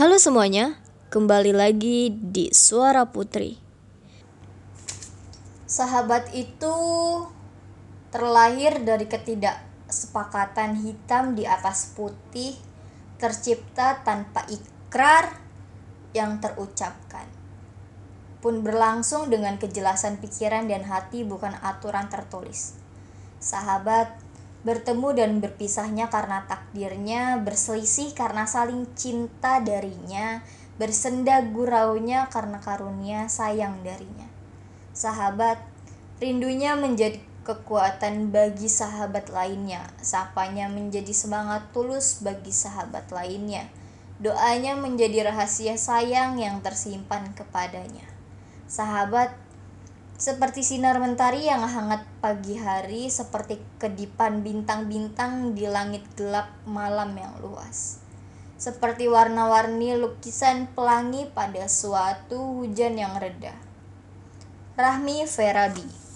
Halo semuanya, kembali lagi di Suara Putri. Sahabat itu terlahir dari ketidaksepakatan hitam di atas putih, tercipta tanpa ikrar yang terucapkan. Pun berlangsung dengan kejelasan pikiran dan hati bukan aturan tertulis. Sahabat bertemu dan berpisahnya karena takdirnya, berselisih karena saling cinta darinya, bersenda guraunya karena karunia sayang darinya. Sahabat, rindunya menjadi kekuatan bagi sahabat lainnya, sapanya menjadi semangat tulus bagi sahabat lainnya, doanya menjadi rahasia sayang yang tersimpan kepadanya. Sahabat seperti sinar mentari yang hangat pagi hari, seperti kedipan bintang-bintang di langit gelap malam yang luas. Seperti warna-warni lukisan pelangi pada suatu hujan yang reda. Rahmi Ferabi